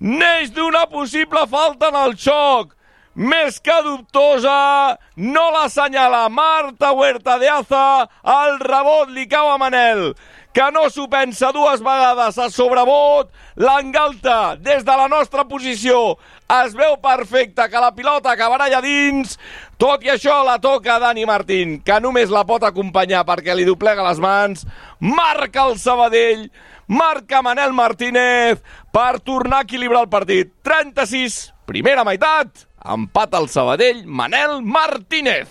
Neix d'una possible falta en el xoc, més que dubtosa, no l'assenyala Marta Huerta de Aza, el rebot li cau a Manel, que no s'ho pensa dues vegades a sobrebot, l'engalta des de la nostra posició, es veu perfecte que la pilota acabarà allà dins, tot i això la toca Dani Martín, que només la pot acompanyar perquè li doblega les mans, marca el Sabadell, marca Manel Martínez per tornar a equilibrar el partit. 36, primera meitat, empat el Sabadell, Manel Martínez.